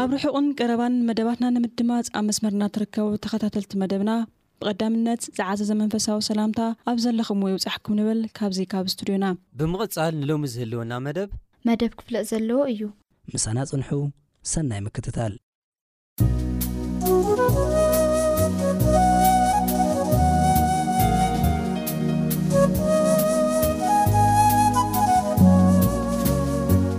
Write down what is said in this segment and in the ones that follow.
ኣብ ርሑቕን ቀረባን መደባትና ንምድማጽ ኣብ መስመርና ትርከቡ ተኸታተልቲ መደብና ብቐዳምነት ዝዓዘዘ መንፈሳዊ ሰላምታ ኣብ ዘለኹምዎ ይብጻሕኩም ንብል ካብዚ ካብ ስቱድዮና። ብምቕጻል ንሎሚ ዝህልወና መደብ። መደብ ክፍለጥ ዘለዎ እዩ። ምሳና ጽንሑ ሰናይ ምክትታል።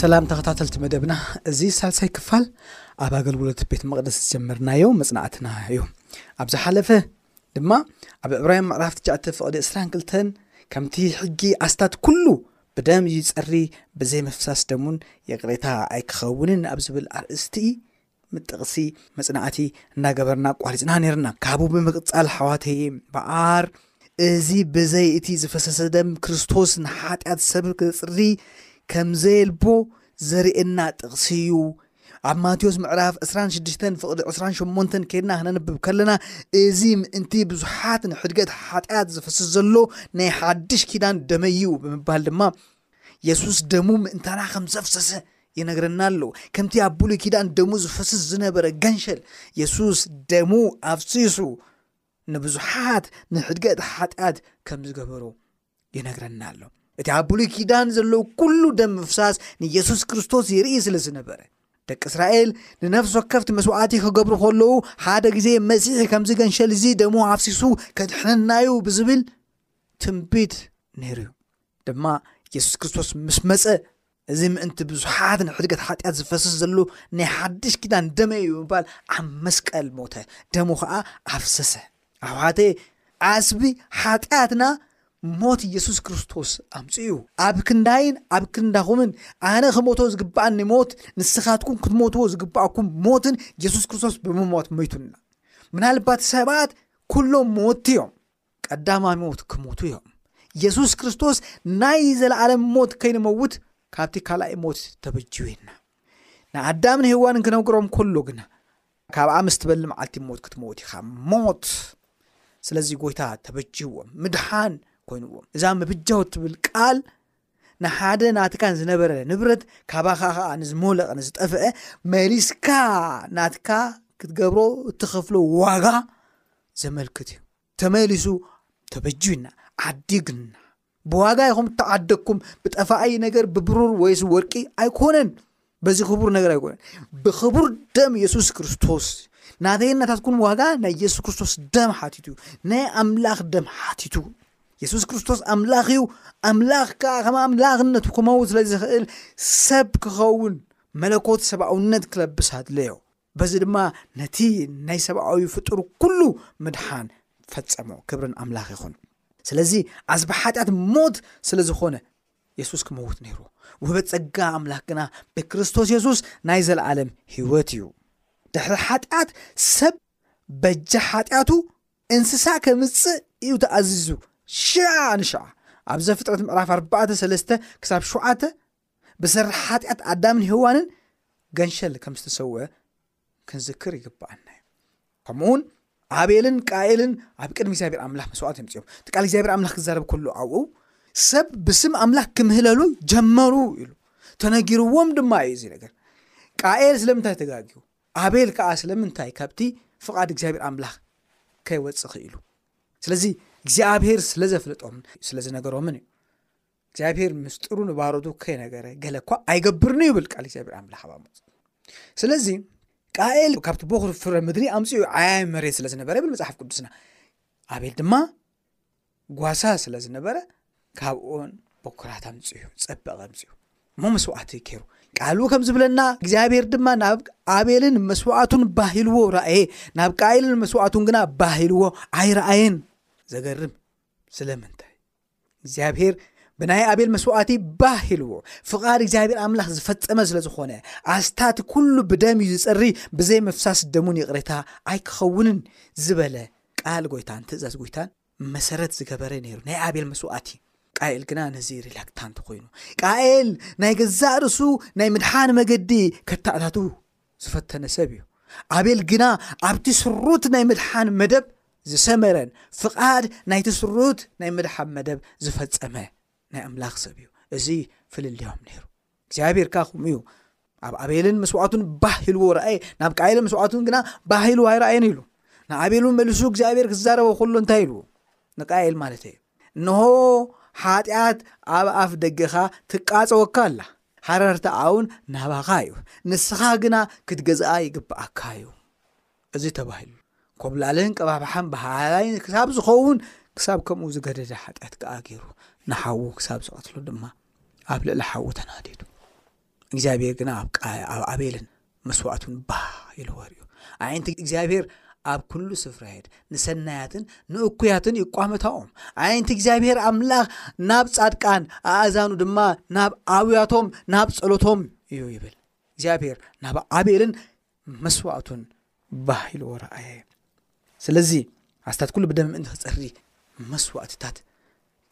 ሰላም ተኸታተልቲ መደብና እዚ ሳልሳይ ክፋል ኣብ ኣገልግሎት ቤት መቕደስ ዝጀመርናዮ መጽናዕትና እዩ ኣብ ዝሓለፈ ድማ ኣብ ዕብራውያን ምዕራፍ ትሽዓተ ፍቕዲ ዕስራን ክልተን ከምቲ ሕጊ ኣስታት ኩሉ ብደም እዩ ይጸሪ ብዘይ ምፍሳስ ደሙን ይቕሬታ ኣይክኸውንን ኣብ ዝብል ኣርእስቲ ምጥቕሲ መጽናዕቲ እናገበርና ኣቋሪፅና ነርና ካብኡ ብምቅፃል ሓዋተይ በዓር እዚ ብዘይ እቲ ዝፈሰሰ ደም ክርስቶስ ንሓጢኣት ሰብ ክፅሪ ከምዘየልቦ ዘርእየና ጥቕሲ እዩ ኣብ ማቴዎስ ምዕራፍ ዕስራን ሽዱሽተን ፍቕዲ ዕስራን ሸሞንተን ከድና ክነንብብ ከለና እዚ ምእንቲ ብዙሓት ንሕድገት ሓጢኣት ዝፈስስ ዘሎ ናይ ሓድሽ ኪዳን ደመይ እዩ ብምባል ድማ የሱስ ደሙ ምእንታና ከም ዘፍሰሰ ይነግረና ኣሎ ከምቲ ኣብ ብሉይ ኪዳን ደሙ ዝፈስስ ዝነበረ ገንሸል የሱስ ደሙ ኣፍሲሱ ንብዙሓት ንሕድገት ሓጢኣት ከም ዝገበሩ ይነግረና ኣሎ እቲ ኣብ ብሉይ ኪዳን ዘለዉ ኩሉ ደም ምፍሳስ ንየሱስ ክርስቶስ ይርኢ ስለ ዝነበረ ደቂ እስራኤል ንነፍሲ ወከፍቲ መስዋዕቲ ክገብሩ ከለዉ ሓደ ግዜ መሲሒ ከምዚ ገንሸል እዚ ደሞ ኣፍሲሱ ከድሕነናዩ ብዝብል ትንቢት ነይሩ እዩ ድማ የሱስ ክርስቶስ ምስ መፀ እዚ ምእንቲ ብዙሓት ንሕድገት ሓጢኣት ዝፈስስ ዘሎ ናይ ሓድሽ ኪዳን ደመ እዩ ምባል ኣብ መስቀል ሞተ ደሙ ኸዓ ኣፍሰሰ ኣሕዋተየ ዓስቢ ሓጢኣትና ሞት ኢየሱስ ክርስቶስ ኣምፅኡ ኣብ ክንዳይን ኣብ ክንዳኹምን ኣነ ክሞቶ ዝግባኣኒ ሞት ንስኻትኩም ክትሞትዎ ዝግባኣኩም ሞትን ኢየሱስ ክርስቶስ ብምሞት መይቱና ምናልባት ሰባት ኩሎም ሞት እዮም ቀዳማይ ሞት ክሞቱ እዮም። የሱስ ክርስቶስ ናይ ዘለኣለም ሞት ከይንመውት ካብቲ ካልኣይ ሞት ተበጅዩና። ንኣዳምን ሄዋንን ክነግሮም ከሎ ግና ካብኣ ምስ ትበሊ መዓልቲ ሞት ክትመውት ኢኻ ሞት ስለዚ ጎይታ ተበጅዎም ምድሓን ኮይንዎም እዛ ምብጃው ትብል ቃል ንሓደ ናትካን ዝነበረ ንብረት ካባኻ ከዓ ንዝሞለቐ ንዝጠፍአ መሊስካ ናትካ ክትገብሮ እትኸፍሎ ዋጋ ዘመልክት እዩ። ተመሊሱ ተበጁይና፣ ዓዲግና፣ ብዋጋ ኢኹም እተዓደግኩም፣ ብጠፋኢ ነገር፣ ብብሩር ወይስ ወርቂ ኣይኮነን። በዚ ክቡር ነገር ኣይኮነን፣ ብክቡር ደም የሱስ ክርስቶስ ናተይ ናታትኩም ዋጋ ናይ የሱስ ክርስቶስ ደም ሓቲቱ ናይ ኣምላኽ ደም ሓቲቱ የሱስ ክርስቶስ ኣምላኽ እዩ ኣምላኽ ከዓ ከም ኣምላኽነቱ ክመውት ስለ ዝኽእል ሰብ ክኸውን መለኮት ሰብኣውነት ክለብስ ኣድለዮ በዚ ድማ ነቲ ናይ ሰብኣዊ ፍጡር ኩሉ ምድሓን ፈጸሞ ክብርን ኣምላኽ ይኹን ስለዚ ኣዝቢ ሓጢኣት ሞት ስለ ዝኾነ የሱስ ክመውት ነይሩ ውህበት ጸጋ ኣምላኽ ግና ብክርስቶስ የሱስ ናይ ዘለዓለም ህይወት እዩ ድሕሪ ሓጢኣት ሰብ በጃ ሓጢኣቱ እንስሳ ከምጽእ እዩ ተኣዚዙ ሽዓ ንሽዓ ኣብ ዘፍጥረት ምዕራፍ 4 3 ክሳብ 7 ብሰሪ ሓጢኣት ኣዳምን ሄዋንን ገንሸል ከም ዝተሰውአ ክንዝክር ይግባኣና እዩ ከምኡውን ኣቤልን ቃኤልን ኣብ ቅድሚ እግዚኣብሔር ኣምላኽ መስዋዕት የምፅኦም እቲ ቃል እግዚኣብሔር ኣምላኽ ክዛረብ ከሉ ኣብኡ ሰብ ብስም ኣምላኽ ክምህለሉ ጀመሩ ኢሉ ተነጊርዎም ድማ እዩ እዚ ነገር ቃኤል ስለምንታይ ተጋጊቡ ኣቤል ከዓ ስለምንታይ ካብቲ ፍቓድ እግዚኣብሔር ኣምላኽ ከይወፅእ ክኢሉ ስለዚ እግዚኣብሔር ስለዘፍለጦምን ስለዝነገሮምን እዩ እግዚኣብሔር ምስጢሩ ንባሮቱ ከይነገረ ገለ እኳ ኣይገብርኑ ይብል ቃል እግዚኣብሔር ኣምላኽ ኣብ ኣሞጽ ስለዚ ቃኤል ካብቲ ቦኽሪ ፍረ ምድሪ ኣምፅኡ ዓያይ መሬት ስለ ዝነበረ ይብል መፅሓፍ ቅዱስና ኣቤል ድማ ጓሳ ስለ ዝነበረ ካብኡን ቦክራት ኣምፅኡ ፀበቐ ኣምፅኡ እሞ መስዋዕቲ ገይሩ ቃሉ ከም ዝብለና እግዚኣብሔር ድማ ናብ ኣቤልን መስዋዕቱን ባህልዎ ራእየ ናብ ቃኤልን መስዋዕቱን ግና ባህልዎ ኣይረኣየን ዘገርም ስለምንታይ እግዚኣብሄር ብናይ ኣቤል መስዋእቲ ባህ ኢልዎ ፍቓድ እግዚኣብሔር ኣምላኽ ዝፈጸመ ስለ ዝኾነ ኣስታት ኩሉ ብደም እዩ ዝጽሪ ብዘይ ምፍሳስ ደሙን ይቕሬታ ኣይክኸውንን ዝበለ ቃል ጎይታን ትእዛዝ ጎይታን መሰረት ዝገበረ ነይሩ ናይ ኣቤል መስዋእቲ ቃኤል ግና ነዚ ሪላክታንት ኮይኑ ቃኤል ናይ ገዛእ ርእሱ ናይ ምድሓን መገዲ ከታእታቱ ዝፈተነ ሰብ እዩ ኣቤል ግና ኣብቲ ስሩት ናይ ምድሓን መደብ ዝሰመረን ፍቓድ ናይቲ ስሩት ናይ ምድሓን መደብ ዝፈጸመ ናይ ኣምላኽ ሰብ እዩ እዚ ፍልልዮም ነይሩ እግዚኣብሔር ካ ከምኡ እዩ ኣብ ኣቤልን መስዋዕቱን ባህ ኢልዎ ረኣየ ናብ ቃይልን መስዋዕቱን ግና ባህ ኢልዎ ኣይረኣየን ኢሉ ንኣቤሉ መልሱ እግዚኣብሔር ክዛረበ ኩሉ እንታይ ኢልዎ ንቃይል ማለት እዩ እንሆ ሓጢኣት ኣብ ኣፍ ደገኻ ትቃፀወካ ኣላ ሃረርታኣ'ውን ናባኻ እዩ፣ ንስኻ ግና ክትገዝኣ ይግብኣካ እዩ እዚ ተባሂሉ። ኰብላልን ቀባብሓን በሃላይን ክሳብ ዝኸውን፣ ክሳብ ከምኡ ዝገደደ ሓጢኣት ከኣ ገይሩ፣ ንሓዉ ክሳብ ዝቐትሎ ድማ ኣብ ልዕሊ ሓዉ ተናዲዱ። እግዚኣብሄር ግና ኣብ ኣቤልን መስዋእቱን ባህ ኢልዎ ርእዩ። ኣዒንቲ እግዚኣብሔር ኣብ ኩሉ ስፍራ ይሄድ፣ ንሰናያትን ንእኩያትን ይቋመታኦም። ኣዒንቲ እግዚኣብሔር ኣምላኽ ናብ ጻድቃን፣ ኣእዛኑ ድማ ናብ ኣውያቶም ናብ ጸሎቶም እዩ ይብል። እግዚኣብሔር ናብ ኣቤልን መስዋእቱን ባህ ኢልዎ ረኣየ። ስለዚ ኣስታት ኩሉ ብደም ምእንቲ ክጸሪ መስዋእትታት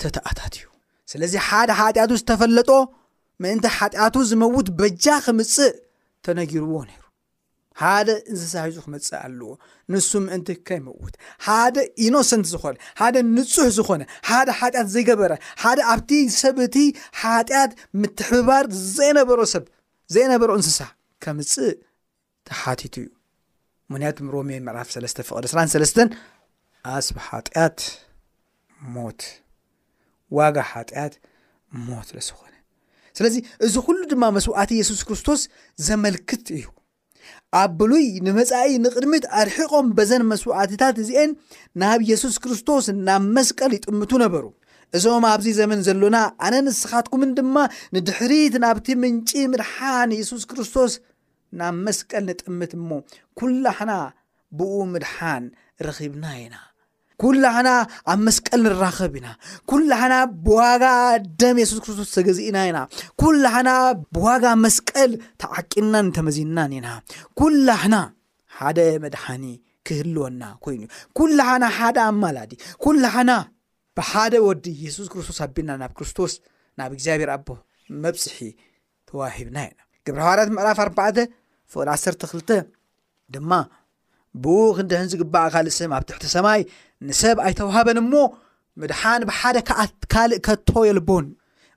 ተተኣታት እዩ። ስለዚ ሓደ ሓጢኣቱ ዝተፈለጦ ምእንቲ ሓጢኣቱ ዝመውት በጃ ክምጽእ ተነጊርዎ ነይሩ ሓደ እንስሳ ሒዙ ክመጽእ ኣለዎ ንሱ ምእንቲ ከይመውት ሓደ ኢኖሰንት ዝኾነ ሓደ ንጹሕ ዝኾነ ሓደ ሓጢኣት ዘይገበረ ሓደ ኣብቲ ሰብ እቲ ሓጢኣት ምትሕብባር ዘይነበሮ ሰብ ዘይነበሮ እንስሳ ከምጽእ ተሓቲቱ እዩ ምክንያቱም ሮሜ ምዕራፍ ሰለስተ ፍቅድ እስራን ሰለስተን ኣስብ ሓጢኣት ሞት ዋጋ ሓጢኣት ሞት ለዝኾነ ስለዚ እዚ ኩሉ ድማ መስዋእቲ የሱስ ክርስቶስ ዘመልክት እዩ ኣብ ብሉይ ንመጻኢ ንቕድሚት ኣርሒቖም በዘን መስዋእትታት እዚአን ናብ የሱስ ክርስቶስ ናብ መስቀል ይጥምቱ ነበሩ እዞም ኣብዚ ዘመን ዘሎና ኣነ ንስኻትኩምን ድማ ንድሕሪት ናብቲ ምንጪ ምድሓን የሱስ ክርስቶስ ናብ መስቀል ንጥምት እሞ ኩላሕና ብኡ ምድሓን ረኺብና ኢና። ኩላሕና ኣብ መስቀል ንራኸብ ኢና። ኩላሕና ብዋጋ ደም የሱስ ክርስቶስ ተገዚእና ኢና። ኩላሕና ብዋጋ መስቀል ተዓቂንናን ተመዚንናን ኢና። ኩላሕና ሓደ መድሓኒ ክህልወና ኮይኑ እዩ። ኩላሓና ሓደ ኣማላዲ ኩላሓና ብሓደ ወዲ የሱስ ክርስቶስ ኣቢልና ናብ ክርስቶስ ናብ እግዚኣብሔር ኣቦ መብፅሒ ተዋሂብና ኢና ግብረ ሃዋርያት ምዕራፍ ኣርባዕተ ፍቕድ ዓሰርተ ክልተ ድማ ብኡ ክንደህን ዝግባእ ካልእ ስም ኣብ ትሕቲ ሰማይ ንሰብ ኣይተዋሃበን እሞ ምድሓን ብሓደ ካልእ ከቶ የልቦን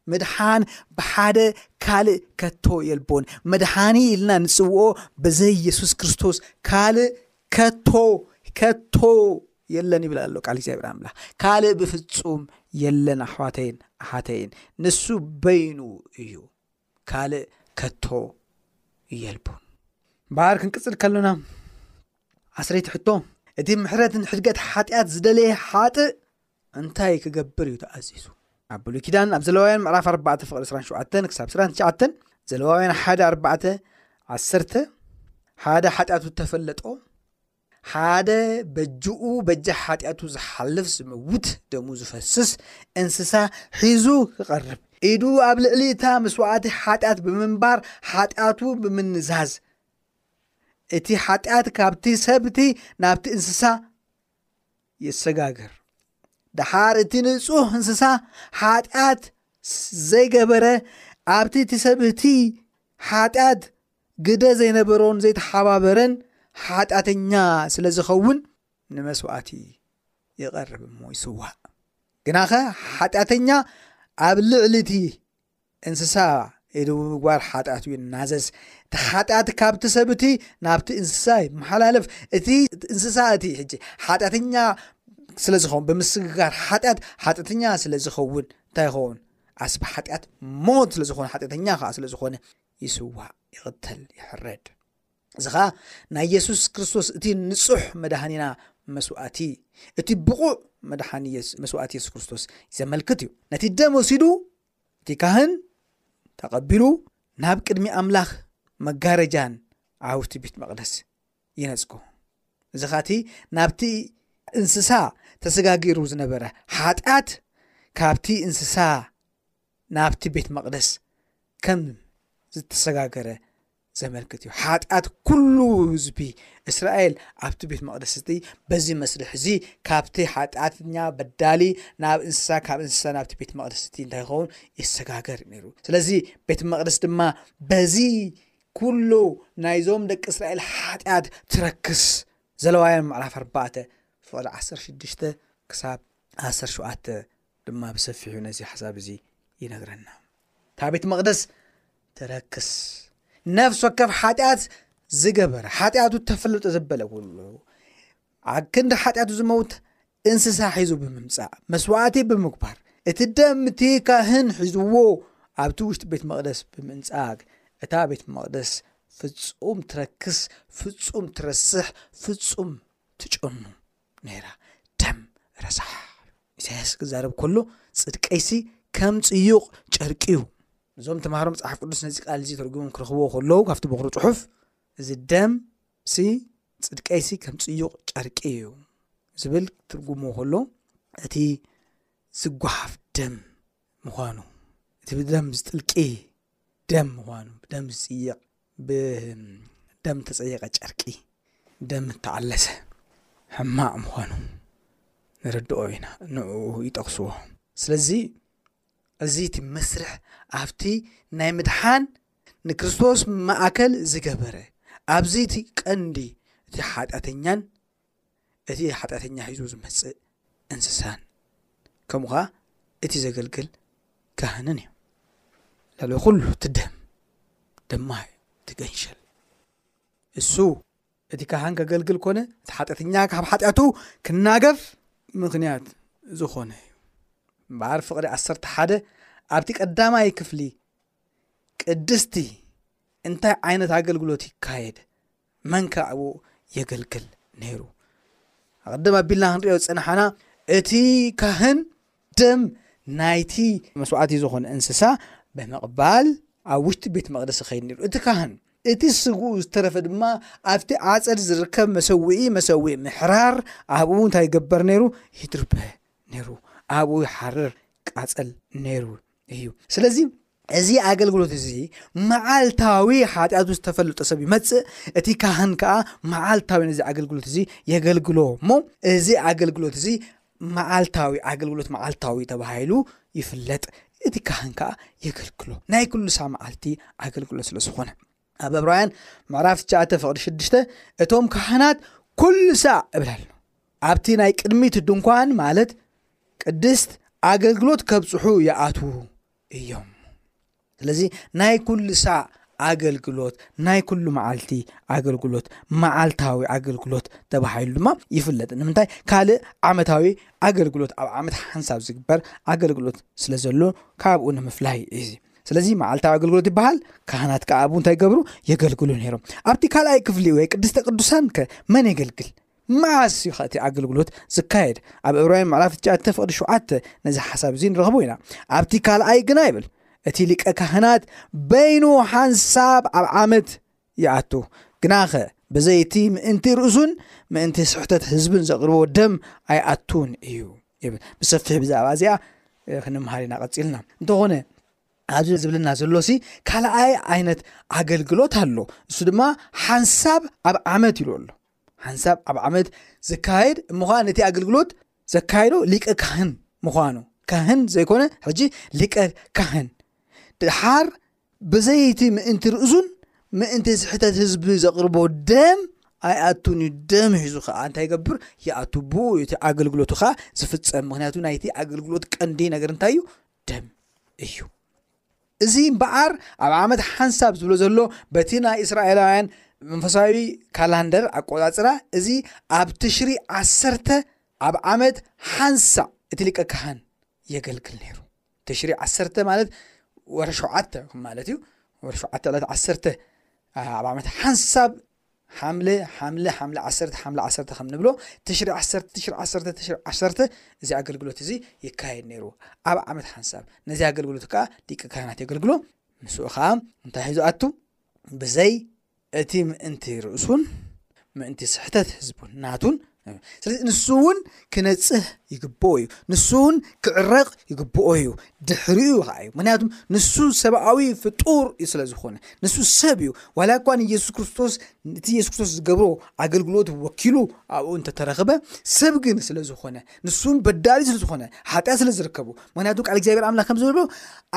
ምድሓን ብሓደ ካልእ ከቶ የልቦን መድሓኒ ኢልና ንፅውኦ ብዘይ የሱስ ክርስቶስ ካልእ ከቶ ከቶ የለን ይብል ኣሎ ቃል እግዚኣብሔር ኣምላክ ካልእ ብፍጹም የለን ኣሕዋተይን ኣሓተይን ንሱ በይኑ እዩ ካልእ ከቶ የልቡን እምበኣር ክንቅጽል ከሎና ዓስረይቲ ሕቶ እቲ ምሕረትን ሕድገት ሓጢኣት ዝደለየ ሓጥእ እንታይ ክገብር እዩ ተኣዚዙ ኣብ ብሉይ ኪዳን ኣብ ዘለዋውያን ምዕራፍ 4 ፍቅሪ 27 ክሳብ 29 ዘለዋውያን ሓደ 4 1 ሓደ ሓጢኣቱ ተፈለጦ ሓደ በጅኡ በጃ ሓጢኣቱ ዝሓልፍ ዝመውት ደሙ ዝፈስስ እንስሳ ሒዙ ክቐርብ ኢዱ ኣብ ልዕሊ እታ መስዋዕቲ ሓጢኣት ብምንባር ሓጢኣቱ ብምንዛዝ እቲ ሓጢኣት ካብቲ ሰብቲ ናብቲ እንስሳ የሰጋግር ደሓር እቲ ንጹህ እንስሳ ሓጢኣት ዘይገበረ ኣብቲ እቲ ሰብቲ ሓጢኣት ግደ ዘይነበሮን ዘይተሓባበረን ሓጢኣተኛ ስለ ዝኸውን ንመስዋእቲ ይቐርብ እሞ ይስዋእ። ግናኸ ሓጢኣተኛ ኣብ ልዕሊ እቲ እንስሳ ኢዱ ብምግባር ሓጢኣቱ ይናዘዝ እቲ ሓጢኣት ካብቲ ሰብ እቲ ናብቲ እንስሳ ይመሓላለፍ እቲ እንስሳ እቲ ሕጂ ሓጢኣተኛ ስለ ዝኸውን ብምስግጋር ሓጢኣት ሓጢኣተኛ ስለ ዝኸውን እንታይ ይኸውን ዓስቢ ሓጢኣት ሞት ስለ ዝኾነ ሓጢኣተኛ ከዓ ስለ ዝኾነ ይስዋእ ይቕተል ይሕረድ። እዚ ኸኣ ናይ የሱስ ክርስቶስ እቲ ንጹሕ መድኃኒና መስዋእቲ እቲ ብቑዕ መድኃኒ መስዋእቲ የሱስ ክርስቶስ ዘመልክት እዩ። ነቲ ደም ወሲዱ እቲ ካህን ተቐቢሉ ናብ ቅድሚ ኣምላኽ መጋረጃን ዓውቲ ቤት መቕደስ ይነጽጎ። እዚ ኸኣ እቲ ናብቲ እንስሳ ተሰጋጊሩ ዝነበረ ሓጢኣት ካብቲ እንስሳ ናብቲ ቤት መቕደስ ከም ዝተሰጋገረ ዘመልክት እዩ። ሓጢኣት ኩሉ ህዝቢ እስራኤል ኣብቲ ቤት መቕደስ እቲ በዚ መስርሕ እዚ ካብቲ ሓጢኣትኛ በዳሊ ናብ እንስሳ ካብ እንስሳ ናብቲ ቤት መቕደስ እቲ እንታይ ይኸውን ይሰጋገር ነይሩ። ስለዚ ቤት መቕደስ ድማ በዚ ኩሉ ናይዞም ደቂ እስራኤል ሓጢኣት ትረክስ ዘለዋውያን ምዕራፍ 4 ፍቕዲ 16 ክሳብ 17 ድማ ብሰፊሑ ነዚ ሓሳብ እዚ ይነግረና። እታ ቤት መቕደስ ትረክስ፣ ነፍሲ ወከፍ ሓጢኣት ዝገበረ ሓጢኣቱ ተፍልጥ ዘበለ ኩሉ ኣብ ክንዲ ሓጢኣቱ ዝመውት እንስሳ ሒዙ ብምምፃእ መስዋእቲ ብምግባር እቲ ደም እቲ ካህን ሒዝዎ ኣብቲ ውሽጢ ቤት መቕደስ ብምንጻግ እታ ቤት መቕደስ ፍጹም ትረክስ ፍጹም ትረስሕ ፍጹም ትጨኑ ነይራ ደም ረሳሕ ኢሳያስ ክዛረብ ከሎ ጽድቀይሲ ከም ጽዩቕ ጨርቂ እዩ እዞም ተማሃሮ መጽሓፍ ቅዱስ ነዚ ቃል እዚ ተርጉሞም ክረኽብዎ ከለዉ ካብቲ ቦኽሪ ጽሑፍ እዚ ደም ሲ ጽድቀይሲ ከም ጽዩቕ ጨርቂ እዩ ዝብል ትርጉሞ ከሎ እቲ ዝጓሓፍ ደም ምኳኑ እቲ ብደም ዝጥልቂ ደም ምኳኑ ብደም ዝፅየቕ ብደም ተፀየቀ ጨርቂ ደም እተዓለሰ ሕማቅ ምኳኑ ንርድኦ ኢና ንኡ ይጠቕስዎ ስለዚ እዚ እቲ መስርሕ ኣብቲ ናይ ምድሓን ንክርስቶስ ማእከል ዝገበረ ኣብዚ እቲ ቀንዲ እቲ ሓጢኣተኛን እቲ ሓጢኣተኛ ሒዙ ዝመጽእ እንስሳን ከምኡ ኸዓ እቲ ዘገልግል ካህንን እዩ ለሎ ኩሉ እቲ ደም ደማ እዩ እቲ ገንሸል እሱ እቲ ካህን ከገልግል ኮነ እቲ ሓጢኣተኛ ካብ ሓጢኣቱ ክናገፍ ምክንያት ዝኾነ እዩ እምበኣር ፍቕሪ ዓሰርተ ሓደ ኣብቲ ቀዳማይ ክፍሊ ቅድስቲ እንታይ ዓይነት ኣገልግሎት ይካየድ መን ከ ኣብኡ የገልግል ነይሩ? ኣቐደም ኣቢልና ክንሪኦ ዝጸናሓና እቲ ካህን ደም ናይቲ መስዋዕቲ ዝኾነ እንስሳ ብምቕባል ኣብ ውሽጢ ቤት መቕደስ ይኸይድ ነይሩ እቲ ካህን እቲ ስግኡ ዝተረፈ ድማ ኣብቲ ዓፀድ ዝርከብ መሰውኢ መሰውኢ ምሕራር ኣብኡ እንታይ ይገበር ነይሩ ይድርበ ነይሩ ኣብኡ ይሓርር ቃፀል ነይሩ እዩ ስለዚ እዚ ኣገልግሎት እዚ መዓልታዊ ሓጢኣቱ ዝተፈለጦ ሰብ ይመፅእ እቲ ካህን ከዓ መዓልታዊ ነዚ ኣገልግሎት እዚ የገልግሎ እሞ እዚ ኣገልግሎት እዚ መዓልታዊ ኣገልግሎት መዓልታዊ ተባሂሉ ይፍለጥ እቲ ካህን ከዓ የገልግሎ ናይ ኩሉሳ መዓልቲ ኣገልግሎት ስለዝኾነ ኣብ ዕብራውያን ምዕራፍ ትሽዓተ ፍቕዲ ሽዱሽተ እቶም ካህናት ኩሉ ሳዕ እብላ ኣሎ ኣብቲ ናይ ቅድሚት ድንኳን ማለት ቅድስት ኣገልግሎት ከብፅሑ ይኣትዉ እዮም ስለዚ ናይ ኩሉ ሳዕ ኣገልግሎት ናይ ኩሉ መዓልቲ ኣገልግሎት መዓልታዊ ኣገልግሎት ተባሂሉ ድማ ይፍለጥ ንምንታይ ካልእ ዓመታዊ ኣገልግሎት ኣብ ዓመት ሓንሳብ ዝግበር ኣገልግሎት ስለ ዘሎ ካብኡ ንምፍላይ እዩ ስለዚ መዓልታዊ ኣገልግሎት ይበሃል ካህናት ከዓ ኣብኡ እንታይ ገብሩ የገልግሉ ነይሮም ኣብቲ ካልኣይ ክፍሊ ወይ ቅድስተ ቅዱሳን ከ መን የገልግል መዓስ እዩ ከእቲ ኣገልግሎት ዝካየድ ኣብ እብራውያን ምዕራፍ ትሽዓተ ፍቅዲ ሸውዓተ ነዚ ሓሳብ እዚ ንረኽቦ ኢና ኣብቲ ካልኣይ ግና ይብል እቲ ሊቀ ካህናት በይኑ ሓንሳብ ኣብ ዓመት ይኣቱ። ግናኸ ብዘይቲ ምእንቲ ርእሱን ምእንቲ ስሕተት ህዝብን ዘቕርቦ ደም ኣይኣቱን እዩ ይብል። ብሰፊሕ ብዛዕባ እዚኣ ክንምሃር ኢና ቀፂልና። እንተኾነ ኣብዚ ዝብልና ዘሎሲ ካልኣይ ዓይነት ኣገልግሎት ኣሎ። እሱ ድማ ሓንሳብ ኣብ ዓመት ኢሉ ኣሎ። ሓንሳብ ኣብ ዓመት ዝካየድ እምዃ ነቲ ኣገልግሎት ዘካይዶ ሊቀ ካህን ምዃኑ ካህን ዘይኮነ ሕጂ ሊቀ ካህን ድሓር ብዘይቲ ምእንቲ ርእሱን ምእንቲ ስሕተት ህዝቢ ዘቕርቦ ደም ኣይኣቱን እዩ ደም ሒዙ ከዓ እንታይ ይገብር ይኣቱ ብኡ እቲ ኣገልግሎቱ ከዓ ዝፍፀም ምክንያቱ ናይቲ ኣገልግሎት ቀንዲ ነገር እንታይ እዩ ደም እዩ እዚ እምበዓር ኣብ ዓመት ሓንሳብ ዝብሎ ዘሎ በቲ ናይ እስራኤላውያን መንፈሳዊ ካላንደር ኣቆፃፅራ እዚ ኣብ ትሽሪ ዓሰርተ ኣብ ዓመት ሓንሳብ እቲ ሊቀ ካህን የገልግል ነይሩ ትሽሪ ዓሰርተ ማለት ወርሒ ሸውዓተ ማለት እዩ ወርሒ ሸውዓተ ዕለት ዓሰርተ ኣብ ዓመት ሓንሳብ ሓምለ ሓምለ ሓምለ ዓሰርተ ሓምለ ዓሰርተ ከም ንብሎ ትሽሪ ዓሰርተ ትሽሪ ዓሰርተ ትሽሪ ዓሰርተ እዚ ኣገልግሎት እዚ ይካየድ ነይሩ ኣብ ዓመት ሓንሳብ ነዚ ኣገልግሎት ከዓ ሊቀ ካህናት የገልግሎ ምስኡ ከዓ እንታይ ሒዙ ኣቱ ብዘይ እቲ ምእንቲ ርእሱን ምእንቲ ስሕተት ህዝቡን ናቱን ስለዚ ንሱ እውን ክነፅህ ይግብኦ እዩ ንሱ እውን ክዕረቕ ይግብኦ እዩ ድሕሪኡ ከዓ እዩ ምክንያቱ ንሱ ሰብኣዊ ፍጡር እዩ ስለ ዝኾነ ንሱ ሰብ እዩ ዋላ እኳ ንየሱስ ክርስቶስ እቲ የሱስ ክርስቶስ ዝገብሮ ኣገልግሎት ወኪሉ ኣብኡ እንተተረኽበ ሰብ ግን ስለ ዝኾነ ንሱን በዳሊ ስለ ዝኾነ ሓጢኣት ስለ ዝርከቡ ምክንያቱ ቃል እግዚኣብሔር ኣምላኽ ከም ዝበሎ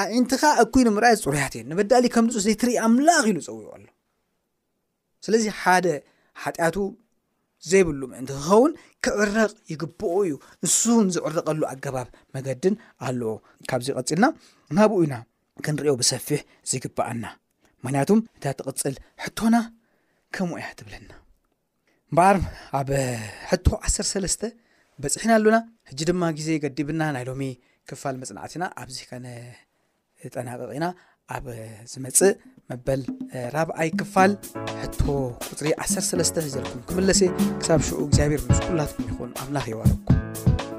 ኣዒንትኻ እኩይ ንምርኣይ ፅሩያት እየን ንበዳሊ ከም ንፁስ ዘይትርኢ ኣምላኽ ኢሉ ፀዊዑ ኣሎ ስለዚ ሓደ ሓጢኣቱ ዘይብሉ ምእንቲ ክኸውን ክዕረቕ ይግብኦ እዩ ንሱን ዝዕረቐሉ ኣገባብ መገድን ኣለዎ ካብዚ ቀፂልና ናብኡ ኢና ክንሪኦ ብሰፊሕ ዝግብኣና ምክንያቱም እታ ትቕፅል ሕቶና ከምኡ እያ ትብለና እምበኣር ኣብ ሕቶ ዓሰርተ ሰለስተ በጺሕና ኣሎና። ሕጂ ድማ ግዜ ገዲብና ናይ ሎሚ ክፋል መጽናዕትና ኣብዚ ከነጠናቕቕ ኢና። ኣብ ዝመጽእ መበል ራብዓይ ክፋል ሕቶ ቁጽሪ ዓሰርተ ሰለስተ ሒዘልኩም ክምለስ እየ። ክሳብ ሽዑ እግዚኣብሔር ምስ ኩላትኩም ይኹን። ኣምላኽ የዋርኩም።